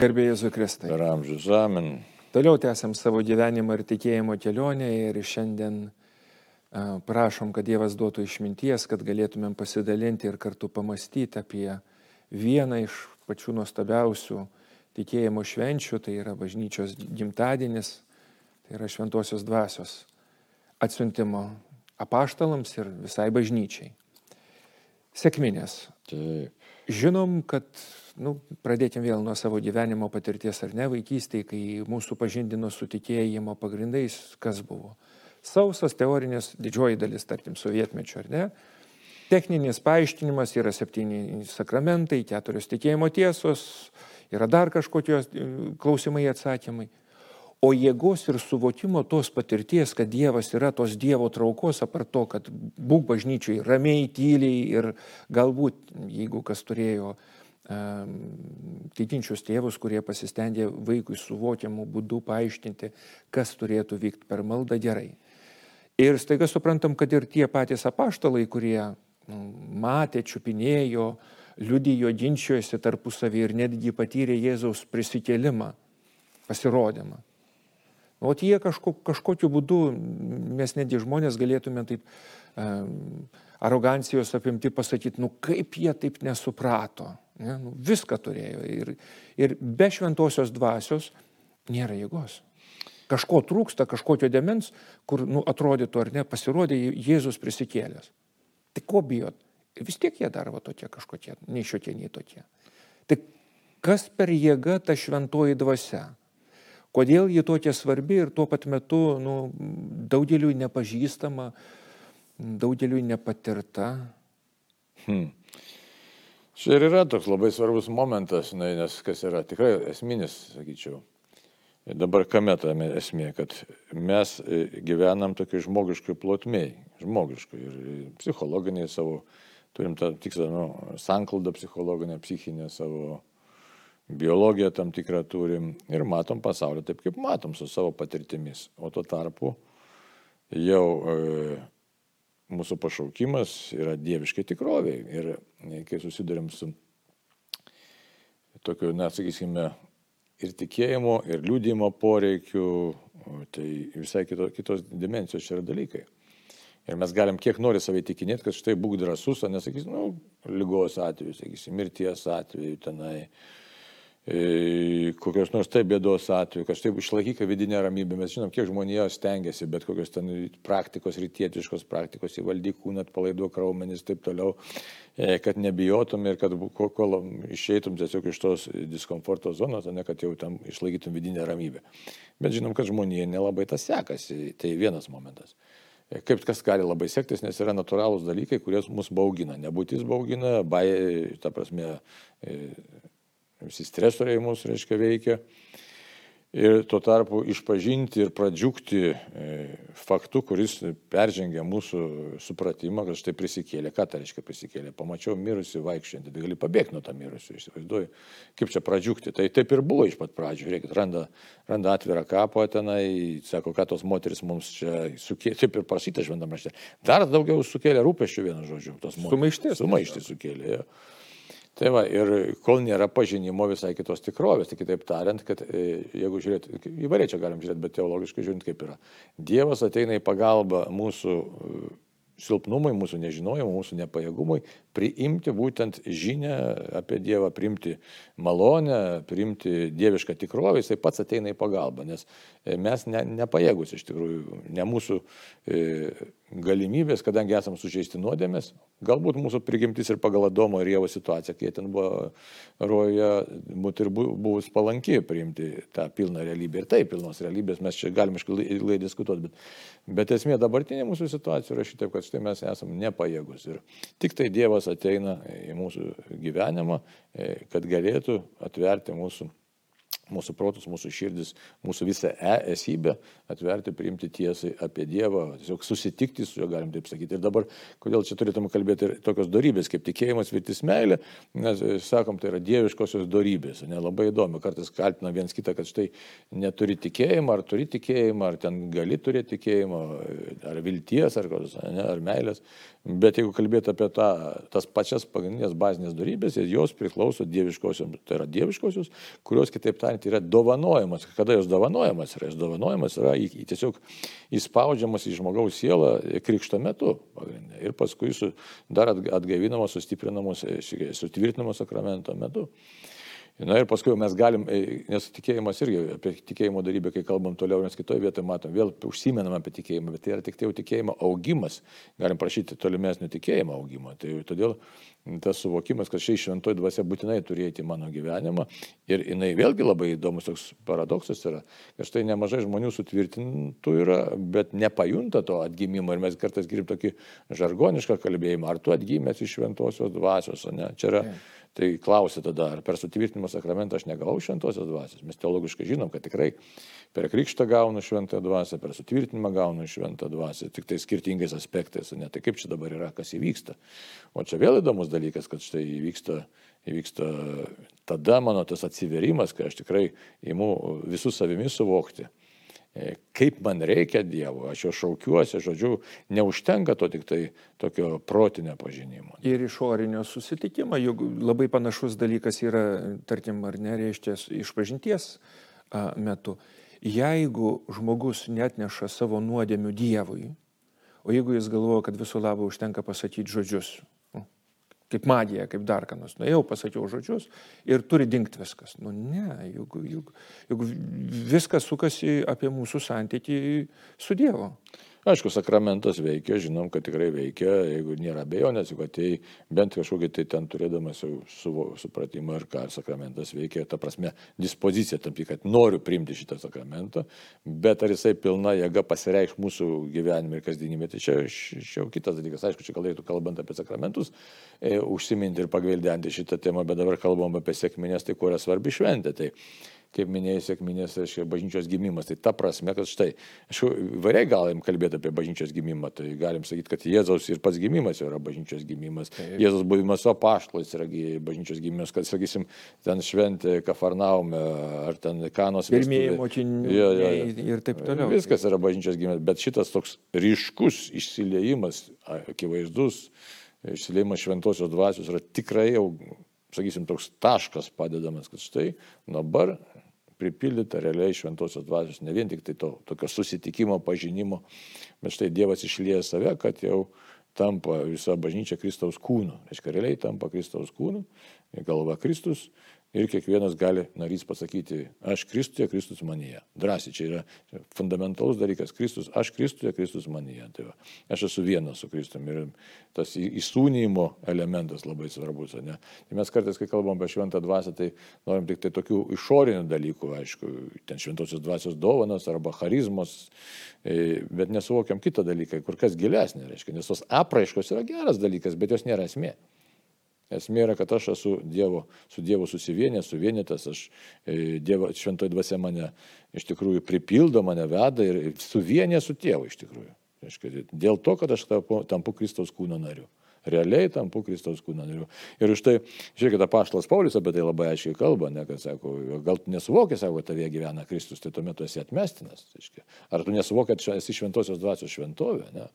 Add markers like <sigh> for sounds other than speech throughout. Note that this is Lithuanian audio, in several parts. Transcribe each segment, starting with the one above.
Garbėjai Jėzui Kristai. Per amžius amen. Toliau tęsiam savo gyvenimo ir tikėjimo kelionę ir šiandien prašom, kad Dievas duotų išminties, kad galėtumėm pasidalinti ir kartu pamastyti apie vieną iš pačių nuostabiausių tikėjimo švenčių, tai yra bažnyčios gimtadienis, tai yra šventosios dvasios atsiuntimo apaštalams ir visai bažnyčiai. Sėkminės. Taip. Žinom, kad, nu, pradėkim vėl nuo savo gyvenimo patirties ar ne vaikystėje, kai mūsų pažindino su tikėjimo pagrindais, kas buvo. Sausas teorinės didžioji dalis, tarkim, sovietmečio, ar ne? Techninis paaiškinimas yra septyni sakramentai, keturios tikėjimo tiesos, yra dar kažkokios e, klausimai atsakymai o jėgos ir suvokimo tos patirties, kad Dievas yra tos Dievo traukos, apart to, kad būk bažnyčiai ramiai, tyliai ir galbūt, jeigu kas turėjo um, tikinčius tėvus, kurie pasistengė vaikui suvokiamų būdų paaiškinti, kas turėtų vykti per maldą gerai. Ir staiga suprantam, kad ir tie patys apaštalai, kurie nu, matė, čiupinėjo, liudijo, ginčijosi tarpusavį ir netgi patyrė Jėzaus prisikėlimą, pasirodymą O jie kažko, kažkokiu būdu, mes netgi žmonės galėtume taip um, arogancijos apimti pasakyti, nu kaip jie taip nesuprato. Ne? Nu, viską turėjo. Ir, ir be šventosios dvasios nėra jėgos. Kažko trūksta, kažkokio demens, kur nu, atrodytų ar ne, pasirodė Jėzus prisikėlęs. Tai ko bijot? Ir vis tiek jie daro tokie kažkokie, nei šiokie, nei tokie. Tai kas per jėga ta šventoji dvasia? Kodėl ji tokia svarbi ir tuo pat metu nu, daugeliu nepažįstama, daugeliu nepatirta. Hmm. Čia ir yra toks labai svarbus momentas, nes kas yra tikrai esminis, sakyčiau. Ir dabar kame tame esmė, kad mes e, gyvenam tokiai žmogiškai plotmiai, žmogiškai ir psichologiniai savo, turim tą tikslą, nu, sanklaudą psichologinę, psichinę savo biologiją tam tikrą turim ir matom pasaulį taip, kaip matom su savo patirtimis. O tuo tarpu jau e, mūsų pašaukimas yra dieviškai tikroviai. Ir e, kai susidurim su tokiu, na, sakysime, ir tikėjimo, ir liūdimo poreikiu, tai visai kito, kitos dimensijos čia yra dalykai. Ir mes galim kiek nori savai tikinėti, kad štai būk drasus, o nesakysim, nu, lygos atveju, sakysim, mirties atveju tenai, E, kokios nors taip bėdos atveju, kad štai išlaikyka vidinę ramybę. Mes žinom, kiek žmonijos stengiasi, bet kokios ten praktikos, rytietiškos praktikos, įvaldyk kūną, atpalaiduok raumenis taip toliau, e, kad nebijotum ir kad kol išeitum tiesiog iš tos diskomforto zonos, o ne kad jau tam išlaikytum vidinę ramybę. Bet žinom, kad žmonija nelabai tas sekasi. Tai vienas momentas e, kaip kas gali labai sektis, nes yra natūralūs dalykai, kurie mus baugina. Nebūtis baugina, bai, ta prasme, visi stresoriai mūsų, reiškia, veikia. Ir tuo tarpu išpažinti ir pradžiugti e, faktu, kuris peržengia mūsų supratimą, kad štai prisikėlė. Ką tai reiškia prisikėlė? Pamačiau mirusi vaikščiantį, tai gali pabėgti nuo tą mirusių, įsivaizduoju, kaip čia pradžiugti. Tai taip ir buvo iš pat pradžių. Žiūrėkit, randa, randa atvirą kapą tenai, sako, kad tos moteris mums čia sukėlė, taip ir prasyta šventame rašte. Dar daugiau sukėlė rūpeščių vienu žodžiu. Sumaištis. Sumaištis sukėlė. Ja. Tai va, ir kol nėra pažinimo visai kitos tikrovės, tai kitaip tariant, kad e, jeigu žiūrėt, įvairiai čia galim žiūrėti, bet teologiškai žiūrint kaip yra. Dievas ateina į pagalbą mūsų silpnumui, mūsų nežinojimui, mūsų nepajėgumui, priimti būtent žinę apie Dievą, priimti malonę, priimti dievišką tikrovę, jisai pats ateina į pagalbą, nes e, mes ne, nepajėgus iš tikrųjų, ne mūsų e, galimybės, kadangi esame sužeisti nuodėmės, galbūt mūsų prigimtis ir pagal Adomo ir Dievo situaciją, kai ten buvo rojoje, būtų ir buvus palanki priimti tą pilną realybę. Ir taip, pilnos realybės mes čia galime ilgai diskutuoti, bet, bet esmė dabartinė mūsų situacija yra šitaip, kad štai mes esame nepajėgus. Ir tik tai Dievas ateina į mūsų gyvenimą, e, kad galėtų atverti mūsų mūsų protus, mūsų širdis, mūsų visą e esybę atverti, priimti tiesai apie Dievą, tiesiog susitikti su juo, galim taip sakyti. Ir dabar, kodėl čia turėtume kalbėti ir tokios darybės, kaip tikėjimas, viltis, meilė, nes, e, sakom, tai yra dieviškosios darybės. Nelabai įdomu, kartais kaltina viens kitą, kad štai neturi tikėjimą, ar turi tikėjimą, ar ten gali turėti tikėjimą, ar vilties, ar, ne, ar meilės. Bet jeigu kalbėti apie tą, tas pačias pagrindinės bazinės darybės, jos priklauso dieviškosios, tai yra dieviškosios, kurios kitaip tariant yra dovanojamas. Kada jos dovanojamas yra? Jos dovanojamas yra į, į tiesiog įspaudžiamas į žmogaus sielą krikšto metu. Ir paskui su, dar atgaivinamos, sustiprinamos, sutvirtinamos sakramento metu. Na ir paskui mes galim, e, nes tikėjimas irgi apie tikėjimo darybę, kai kalbam toliau, nes kitoje vietoje matom, vėl užsimenam apie tikėjimą, bet tai yra tik tai jau tikėjimo augimas. Galim prašyti tolimesnio tikėjimo augimo. Tai todėl tas suvokimas, kad šiai šventoji dvasia būtinai turėti mano gyvenimą. Ir jinai vėlgi labai įdomus toks paradoksas yra, kad štai nemažai žmonių sutvirtintų yra, bet nepajunta to atgimimo. Ir mes kartais girdime tokį žargonišką kalbėjimą, ar tu atgimęs iš šventosios dvasios, ne? Čia yra. Yeah Tai klausia tada, ar per sutvirtinimo sakramentą aš negavau šventosios dvasios. Mes teologiškai žinom, kad tikrai per krikštą gaunu šventą dvasią, per sutvirtinimą gaunu šventą dvasią, tik tai skirtingais aspektais, ne tai kaip čia dabar yra, kas įvyksta. O čia vėl įdomus dalykas, kad štai įvyksta, įvyksta tada mano tas atsiverimas, kai aš tikrai įimu visus savimi suvokti kaip man reikia Dievo, aš jo šaukiuosi, žodžiu, neužtenka to tik tai tokio protinio pažinimo. Ir išorinio susitikimo, juk labai panašus dalykas yra, tarkim, ar nereiškia išpažinties metu. Jeigu žmogus net neša savo nuodėmių Dievui, o jeigu jis galvoja, kad visų labo užtenka pasakyti žodžius, kaip magija, kaip dar ką nors. Nuėjau, pasakiau žodžius ir turi dingti viskas. Nu ne, juk, juk, juk viskas sukasi apie mūsų santyki su Dievu. Aišku, sakramentas veikia, žinom, kad tikrai veikia, jeigu nėra bejonės, jeigu tai bent kažkokį tai ten turėdamas jau suvo, supratimą ir ką sakramentas veikia, ta prasme, dispozicija tam tik, kad noriu priimti šitą sakramentą, bet ar jisai pilna jėga pasireikš mūsų gyvenime ir kasdienime, tai čia, čia jau kitas dalykas. Aišku, čia galėtų kalbant apie sakramentus, e, užsiminti ir pagvildenti šitą temą, bet dabar kalbam apie sėkminės, tai kuo yra svarbi šventė. Tai, kaip minėjai, sėkminės, reiškia, bažnyčios gimimas. Tai ta prasme, kad štai, aišku, variai galim kalbėti apie bažnyčios gimimą, tai galim sakyti, kad Jėzaus ir pats gimimas yra bažnyčios gimimas. Taip. Jėzaus buvimas su apaštalais yra bažnyčios gimimas, kad, sakysim, ten šventė Kafarnaume ar ten Kanos. Pirmieji mokiniai ja, ja, ja. ir taip toliau. Viskas yra bažnyčios gimimas, bet šitas toks ryškus išsiliejimas, akivaizdus, išsiliejimas šventosios dvasios yra tikrai jau sakysim, toks taškas padedamas, kad štai dabar pripildyta realiai šventosios dvasios, ne vien tik tai to tokio susitikimo, pažinimo, bet štai Dievas išlieja save, kad jau tampa visa bažnyčia Kristaus kūnu. Reiškia, realiai tampa Kristaus kūnu, galva Kristus ir kiekvienas gali narys pasakyti, aš Kristuje, Kristus manyje. Drąsiai, čia yra fundamentalus dalykas. Kristus, aš Kristuje, Kristus manyje. Tai va, aš esu vienas su Kristumi ir tas įsūnymo elementas labai svarbus. Ne? Ir mes kartais, kai kalbam apie šventą dvasę, tai norim tik tai tokių išorinių dalykų, aišku, ten šventosios dvasios dovanos arba charizmos, e, bet nesuvokiam kitą dalyką, kur kas gilesnė, reiškia, nes tos apraiškos yra geras dalykas, bet jos nėra esmė. Esmė yra, kad aš esu Dievo, su Dievu susivienęs, suvienytas, aš e, Dievo šventoji dvasia mane iš tikrųjų pripildo, mane veda ir suvienė su tėvu iš tikrųjų. Aiškia, dėl to, kad aš tampu, tampu Kristaus kūno nariu. Realiai tampu Kristaus kūno nariu. Ir už tai, žiūrėkite, paštas Paulius apie tai labai aiškiai kalba, ne, kad sako, gal tu nesuvoki, sako, tavie gyvena Kristus, tai tuomet tu esi atmestinas. Aiškia. Ar tu nesuvoki, kad esi šventosios dvasios šventovė? Ne?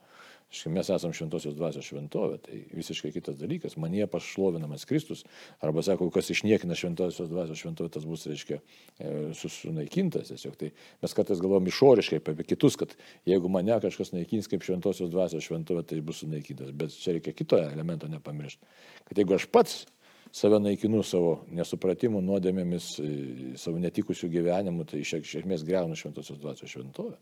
Mes esame šventosios dvasios šventovė, tai visiškai kitas dalykas. Manie pašlovinamas Kristus, arba sako, kas išniekina šventosios dvasios šventovė, tas bus, reiškia, e, sunaikintas tiesiog. Tai mes kartais galvom išoriškai apie kitus, kad jeigu mane kažkas naikins kaip šventosios dvasios šventovė, tai bus sunaikintas. Bet čia reikia kito elemento nepamiršti. Kad jeigu aš pats save naikinu savo nesupratimu, nuodėmėmis, e, savo netikusių gyvenimų, tai iš esmės greunu šventosios dvasios šventovę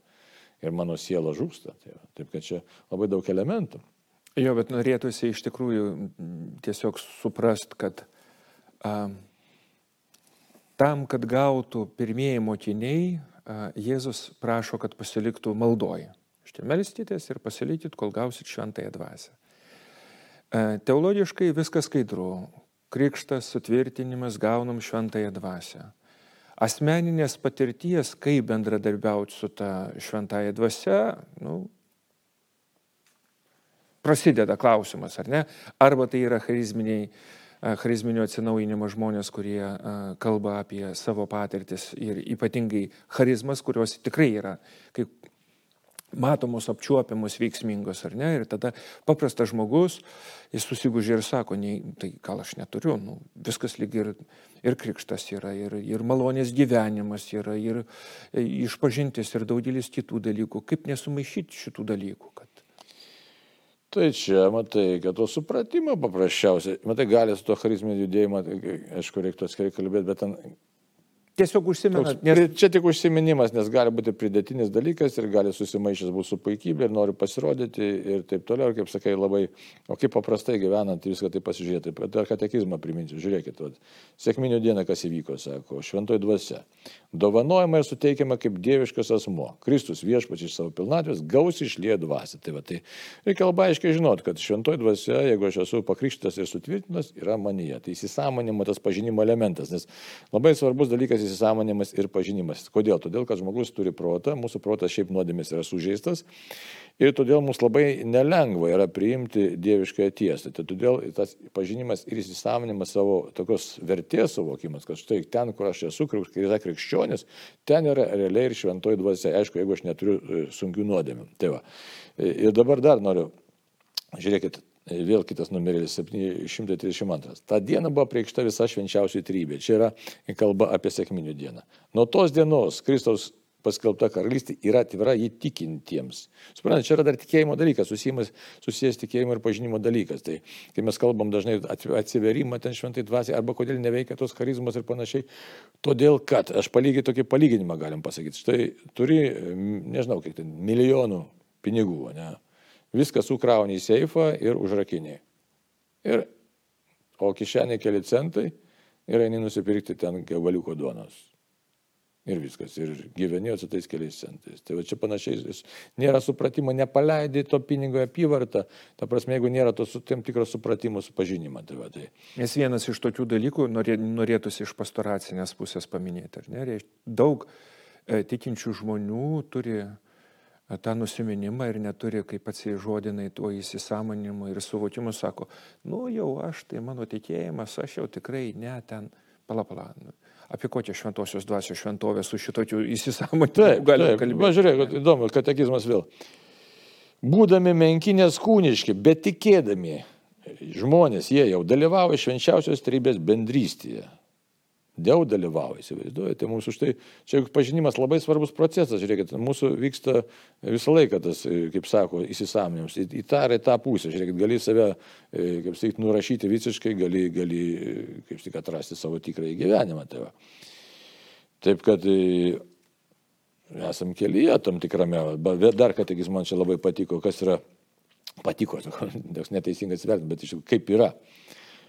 ir mano siela žūsta. Tai, taip kad čia labai daug elementų. Jo, bet norėtųsi iš tikrųjų tiesiog suprast, kad a, tam, kad gautų pirmieji mokiniai, a, Jėzus prašo, kad pasiliktų maldoje. Štai melstytės ir pasilikit, kol gausit šventąją dvasę. A, teologiškai viskas skaidru. Krikštas, sutvirtinimas, gaunam šventąją dvasę. Asmeninės patirties, kaip bendradarbiauti su ta šventąją dvasia, nu, prasideda klausimas, ar ne? Arba tai yra charizminiai, charizminio atsinaujinimo žmonės, kurie kalba apie savo patirtis ir ypatingai charizmas, kurios tikrai yra, kaip matomos, apčiuopiamos, veiksmingos, ar ne? Ir tada paprastas žmogus, jis susigūžė ir sako, nei, tai gal aš neturiu, nu, viskas lyg ir, ir krikštas yra, ir, ir malonės gyvenimas yra, ir išpažintis, ir daugelis kitų dalykų. Kaip nesumaišyti šitų dalykų? Kad... Tai čia, matai, kad to supratimo paprasčiausiai, matai, gali su to charizminiu judėjimu, aišku, reiktų atskirai kalbėti, bet ten tiesiog užsimenat. Nes... Čia tik užsiminimas, nes gali būti pridėtinis dalykas ir gali susimaišęs būti su puikybė ir nori pasirodyti ir taip toliau. Ir kaip sakai, labai, o kaip paprastai gyvenant, viską tai pasižiūrėti. Dar katekizmą priminsiu, žiūrėkit, vat, sėkminių dieną kas įvyko, sako, šventoji dvasia. Dovanojama ir suteikiama kaip dieviškas asmo. Kristus viešpats iš savo pilnatvės gausiai išlieja dvasę. Tai, va, tai reikia labai aiškiai žinoti, kad šventoji dvasia, jeigu aš esu pakrikštas ir sutvirtintas, yra manyje. Tai įsisamonimo tas pažinimo elementas, nes labai svarbus dalykas įsisamonimas ir pažinimas. Kodėl? Todėl, kad žmogus turi protą, mūsų protas šiaip nuodėmis yra sužeistas ir todėl mums labai nelengva yra priimti dieviškąją tiesą. Tai todėl tas pažinimas ir įsisamonimas savo tokios vertės suvokimas, kad štai ten, kur aš esu, kai yra krikščionis, ten yra realiai ir šventoji dvasia. Aišku, jeigu aš neturiu e, sunkių nuodėmių. Tai va. E, ir dabar dar noriu, žiūrėkit, Vėl kitas numeris 732. Ta diena buvo priekšta visa švenčiausiai trybė. Čia yra kalba apie sėkminių dieną. Nuo tos dienos Kristaus paskelbta karalystė yra atvira įtikintiems. Suprantate, čia yra dar tikėjimo dalykas, susijęs, susijęs tikėjimo ir pažinimo dalykas. Tai kai mes kalbam dažnai atsiverimą ten šventai dvasiai, arba kodėl neveikia tos charizmos ir panašiai, todėl kad, aš palygiai tokį palyginimą galim pasakyti, štai turi, nežinau, kiek ten, milijonų pinigų, ne? Viską sukrauni į seifą ir užrakiniai. Ir, o kišenė keli centai ir eini nusipirkti ten gabaliuko duonos. Ir viskas. Ir gyveni su tais keliais centais. Tai va čia panašiai, nėra supratimo, nepaleidai to pinigo apyvartą. Ta prasme, jeigu nėra to su tam tikro supratimo, supažinimo. Tai va, tai. Nes vienas iš tokių dalykų norė, norėtųsi iš pastoracinės pusės paminėti. Daug e, tikinčių žmonių turi tą nusiminimą ir neturi, kaip atsižodinai, tuo įsisamonimu ir suvokimu, sako, nu jau aš, tai mano tikėjimas, aš jau tikrai ne ten, palapala. Nu, apie kokią šventosios dvasios šventovę su šitokiu <laughs> įsisamonimu galime kalbėti. Na, žiūrėk, įdomu, katekizmas vėl. Būdami menkinės kūniški, bet tikėdami žmonės, jie jau dalyvauja švenčiausios trybės bendrystėje. Dėl dalyvauja, įsivaizduojate, tai mūsų štai, čia pažinimas labai svarbus procesas, žiūrėkit, mūsų vyksta visą laiką tas, kaip sako, įsisaminimas, į, į tą pusę, žiūrėkit, gali save, e, kaip sakyti, nurašyti visiškai, gali, gali kaip sakyti, atrasti savo tikrąjį gyvenimą. Tai va. Taip kad e, esam kelyje tam tikrame, bet dar kategis man čia labai patiko, kas yra, patiko, <laughs> toks neteisingas vertinimas, bet iš tikrųjų kaip yra.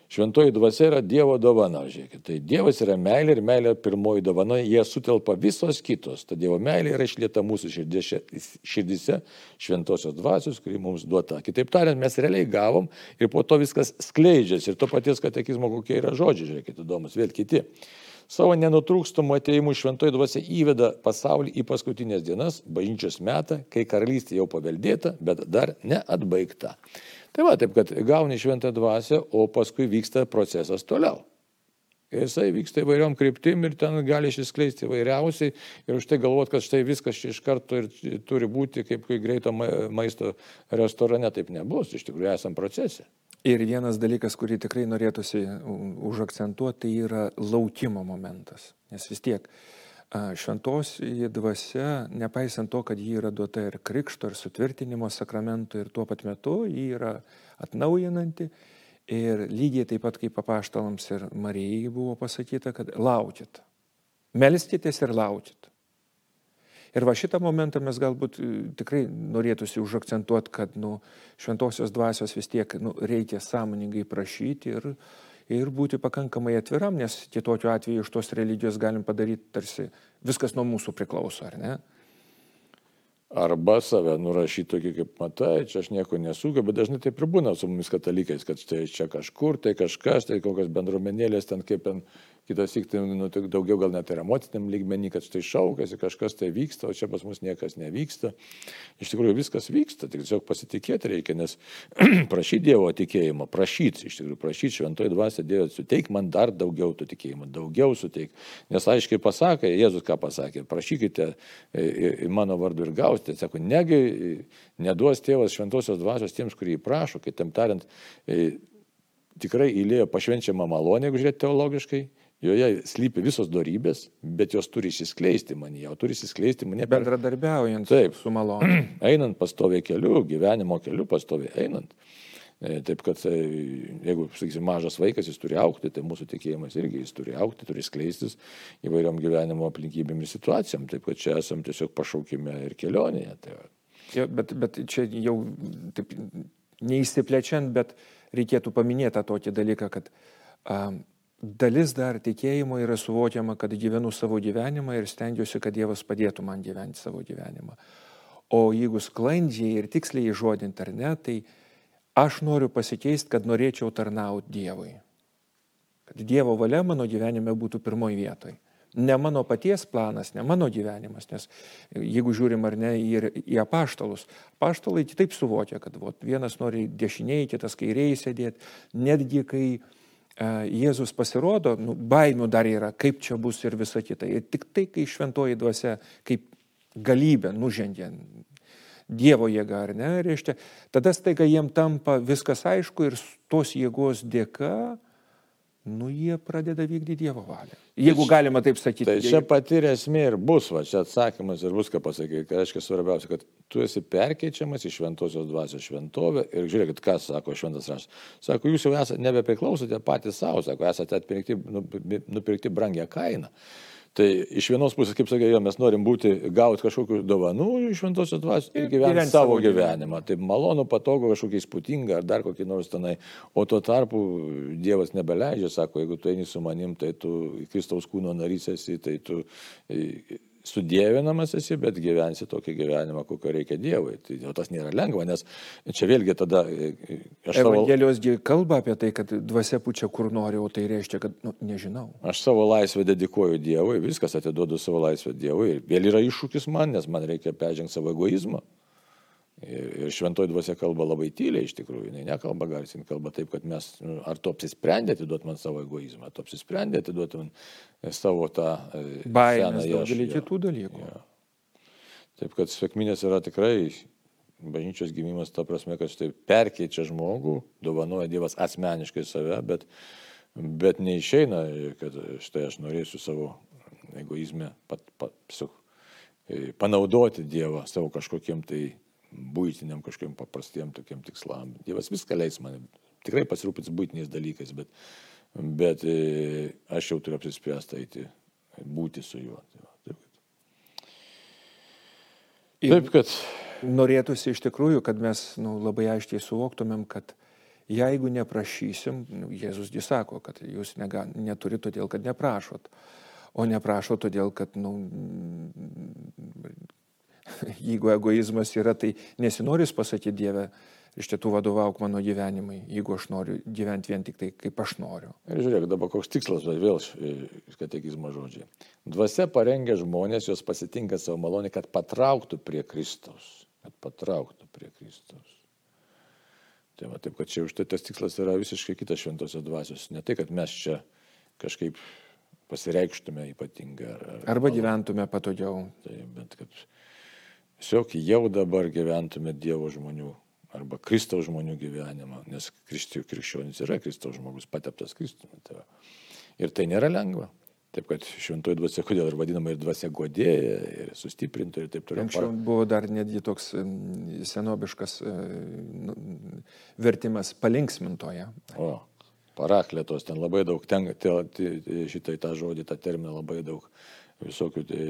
Šventoji dvasia yra Dievo dovana, žiūrėkit. Tai Dievas yra meilė ir meilė pirmoji dovana, jie sutelpa visos kitos. Ta Dievo meilė yra išlieta mūsų širdise, širdise šventosios dvasios, kuri mums duota. Kitaip tariant, mes realiai gavom ir po to viskas skleidžiasi. Ir to paties katekizmo kokie yra žodžiai, žiūrėkit, įdomus, vėl kiti. Savo nenutrūkstamų atėjimų šventoji dvasia įveda pasaulį į paskutinės dienas, bažnyčios metą, kai karalystė jau paveldėta, bet dar neatbaigta. Tai va, taip kad gauni šventą dvasę, o paskui vyksta procesas toliau. Ir jisai vyksta įvairiom kryptim ir ten gali išsiskleisti įvairiausiai ir už tai galvot, kad štai viskas čia iš karto ir turi būti kaip greito maisto restorane, taip nebus, iš tikrųjų esam procese. Ir vienas dalykas, kurį tikrai norėtųsi užakcentuoti, tai yra laukimo momentas. Nes vis tiek šventos dvasia, nepaisant to, kad ji yra duota ir krikšto, ir sutvirtinimo sakramento, ir tuo pat metu ji yra atnaujinanti. Ir lygiai taip pat kaip papaštalams ir Marijai buvo pasakyta, kad laukit. Melskitės ir laukit. Ir va šitą momentą mes galbūt e, tikrai norėtųsi užakcentuoti, kad nu, šventosios dvasios vis tiek nu, reikia sąmoningai prašyti ir, ir būti pakankamai atviram, nes kitokiu atveju iš tos religijos galim padaryti tarsi viskas nuo mūsų priklauso, ar ne? Arba save nurašyti tokį, kaip matai, čia aš nieko nesugebu, bet dažnai taip ir būna su mumis katalikais, kad štai čia kažkur, tai kažkas, tai kokios bendruomenėlės ten kaip ten kitas tik tai, nu, daugiau gal net ir emociniam lygmenį, kad štai šaukasi, kažkas tai vyksta, o čia pas mus niekas nevyksta. Iš tikrųjų viskas vyksta, tik tiesiog pasitikėti reikia, nes <clears throat> prašyti Dievo tikėjimo, prašyti, iš tikrųjų prašyti šventoji dvasia Dievo, suteik man dar daugiau to tikėjimo, daugiau suteik. Nes aiškiai pasakė, Jėzus ką pasakė, prašykite į mano vardu ir gausite, sako, negi neduos tėvas šventosios dvasios tiems, kurie įprašo, kitaip tariant, tikrai įlėjo pašvenčiamą malonę, jeigu žiūrėti teologiškai, Joje slypi visos darybės, bet jos turi išsiskleisti manyje, o turi išsiskleisti manyje. Per... Bendradarbiaujant Taip, su malonu. <clears throat> Einant pastoviai keliu, gyvenimo keliu pastoviai einant. E, taip kad e, jeigu, sakysim, mažas vaikas, jis turi aukti, tai mūsų tikėjimas irgi jis turi aukti, turi skleistis įvairiom gyvenimo aplinkybėm ir situacijom. Taip kad čia esam tiesiog pašaukime ir kelionėje. Tai ja, bet, bet čia jau taip neįsiplečiant, bet reikėtų paminėti tokį dalyką, kad um, dalis dar tikėjimo yra suvokiama, kad gyvenu savo gyvenimą ir stengiuosi, kad Dievas padėtų man gyventi savo gyvenimą. O jeigu sklandžiai ir tiksliai žodint ar ne, tai aš noriu pasikeisti, kad norėčiau tarnauti Dievui. Kad Dievo valia mano gyvenime būtų pirmoji vietoje. Ne mano paties planas, ne mano gyvenimas, nes jeigu žiūrim ar ne į, į apaštalus, apaštalai kitaip suvokia, kad vat, vienas nori dešiniai, kitas kairiai sėdėti, netgi kai E, Jėzus pasirodo, nu, baimių dar yra, kaip čia bus ir visa kita. Ir tik tai, kai šventoji dvasia kaip galybė nužengė Dievo jėga, ar ne, reiškia, tada staiga jiem tampa viskas aišku ir tos jėgos dėka nu jie pradeda vykdyti Dievo valią. Jeigu tai, galima taip sakyti. Tai čia pati esmė ir bus, va, čia atsakymas ir bus ką pasakyti. Tai reiškia svarbiausia, kad tu esi perkeičiamas į šventosios dvasios šventovę ir žiūrėkit, ką sako šventas raštas. Sako, jūs jau esate nebepriklausote patys savo, sako, esate atpirkti, nupirkti brangią kainą. Tai iš vienos pusės, kaip sakė, jo, mes norim būti, gauti kažkokių dovanų iš šventosios dvasios ir gyventi, savo gyvenimą. Tai malonu, patogu, kažkokia įspūdinga ar dar kokį nors tenai. O tuo tarpu Dievas nebeleidžia, sako, jeigu tu eini su manim, tai tu Kristaus kūno narys esi, tai tu sudėvinamas esi, bet gyvensi tokį gyvenimą, kokio reikia Dievui. Tai jau tas nėra lengva, nes čia vėlgi tada... E, e, Evangelijos savo... kalba apie tai, kad dvasia pučia kur nori, o tai reiškia, kad nu, nežinau. Aš savo laisvę dedikuoju Dievui, viskas atiduodu savo laisvę Dievui. Ir vėl yra iššūkis man, nes man reikia peržengti savo egoizmą. Ir šventoji dvasia kalba labai tyliai iš tikrųjų, jinai nekalba garsiai, kalba taip, kad mes, nu, ar tu apsisprendė atiduoti man savo egoizmą, tu apsisprendė atiduoti man savo tą... E, Baimės, daugelį kitų dalykų. Ja. Taip, kad sėkminės yra tikrai bažnyčios gimimas, ta prasme, kad štai perkeičia žmogų, dovanoja Dievas asmeniškai save, bet, bet neišeina, kad štai aš norėsiu savo egoizmę pat, pat, su, e, panaudoti Dievą savo kažkokiem tai būtiniam kažkokiem paprastiem tokiem tikslam. Dievas viską leis man, tikrai pasirūpins būtiniais dalykais, bet, bet e, aš jau turiu apsispręsti eiti, būti su juo. Tai taip, taip kad. Norėtųsi iš tikrųjų, kad mes nu, labai aiškiai suvoktumėm, kad jeigu neprašysim, nu, Jėzus gi sako, kad jūs nega, neturite todėl, kad neprašot, o neprašo todėl, kad nu, <laughs> jeigu egoizmas yra, tai nesinoris pasakyti Dievę, iš tiesų vadovauk mano gyvenimui, jeigu aš noriu gyventi vien tik tai, kaip aš noriu. Ir žiūrėk, dabar koks tikslas, vėl katekizmo žodžiai. Dvasia parengia žmonės, jos pasitinka savo malonį, kad patrauktų prie Kristaus. Kad patrauktų prie Kristaus. Tai va, taip, kad čia už tai tas tikslas yra visiškai kitas šventosios dvasios. Ne tai, kad mes čia kažkaip pasireikštume ypatingai. Ar, ar Arba gyventume patogiau. Tai, bet kad Tiesiog jau dabar gyventume Dievo žmonių arba Kristaus žmonių gyvenimą, nes krikščionis yra Kristaus žmogus, pateptas Kristumi. Tai ir tai nėra lengva. Taip kad šventoji dvasia, kodėl ir vadinama ir dvasia godėja, ir sustiprinta ir taip toliau. Anksčiau buvo dar netgi toks senobiškas e, nu, vertimas palinksmintoje. O, paraklėtos, ten labai daug, ten, šitai tą žodį, tą terminą labai daug visokių tai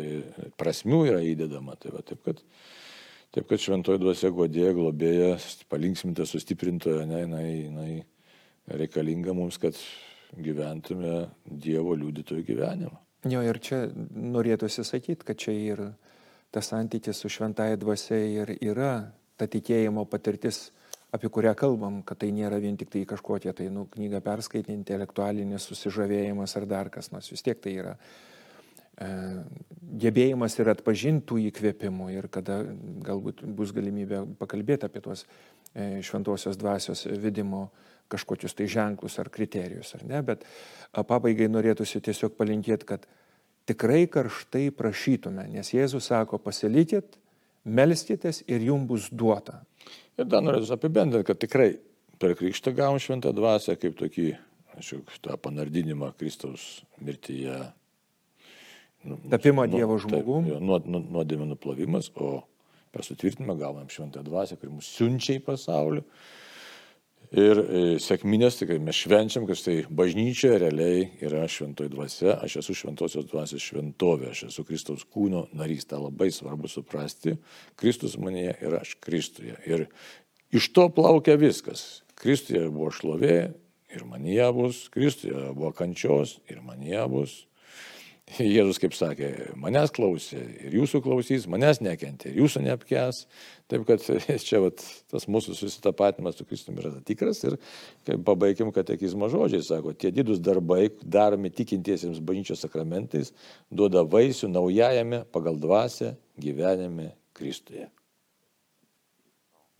prasmių yra įdedama. Tai va, taip, kad, taip kad šventoji dvasia godėja, globėja, palinksminta, sustiprintoja, ne, jinai, jinai reikalinga mums, kad gyventume Dievo liudytojų gyvenimą. Jo, ir čia norėtųsi sakyti, kad čia ir tas santykis su šventąją dvasia ir yra ta tikėjimo patirtis apie kurią kalbam, kad tai nėra vien tik tai kažkokie, tai nu, knygą perskaityti, intelektualinis susižavėjimas ar dar kas nors. Vis tiek tai yra gebėjimas ir atpažintų įkvėpimų ir kada galbūt bus galimybė pakalbėti apie tuos e, šventosios dvasios vidimo kažkokius tai ženklus ar kriterijus, ar ne, bet pabaigai norėtųsi tiesiog palinkėti, kad tikrai karštai prašytume, nes Jėzus sako, pasilikit, melskitės ir jums bus duota. Ir dar norėčiau apibendrinti, kad tikrai per krikštą gavom šventą dvasę kaip tokį, jau tą panardinimą Kristaus mirtyje. Tapimo Dievo žmogum. Nuodėmė nuplovimas, o per sutvirtinimą gavom šventą dvasę, kuri mus siunčia į pasaulį. Ir e, sėkminės, tai mes švenčiam, kad tai bažnyčia realiai yra šventoji dvasia, aš esu šventosios dvasios šventovė, aš esu Kristaus kūno narys, tą labai svarbu suprasti. Kristus manėje ir aš Kristuje. Ir iš to plaukia viskas. Kristuje buvo šlovė ir manyje bus, Kristuje buvo kančios ir manyje bus. <laughs> Jėzus, kaip sakė, manęs klausė ir jūsų klausys, manęs nekentė ir jūsų neapkės. Taip kad <laughs> čia vat, tas mūsų susitapatimas su Kristumi yra tikras ir pabaigiam katekizmo žodžiai, sako, tie didus darbai daromi tikintiesiems bažnyčios sakramentais duoda vaisių naujajame pagal dvasę gyvenime Kristuje.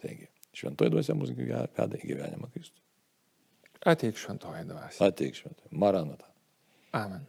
Taigi, šventoji dvasia mus veda į gyvenimą Kristų. Ateik šventoji dvasia. Ateik šventoji. Maranata. Amen.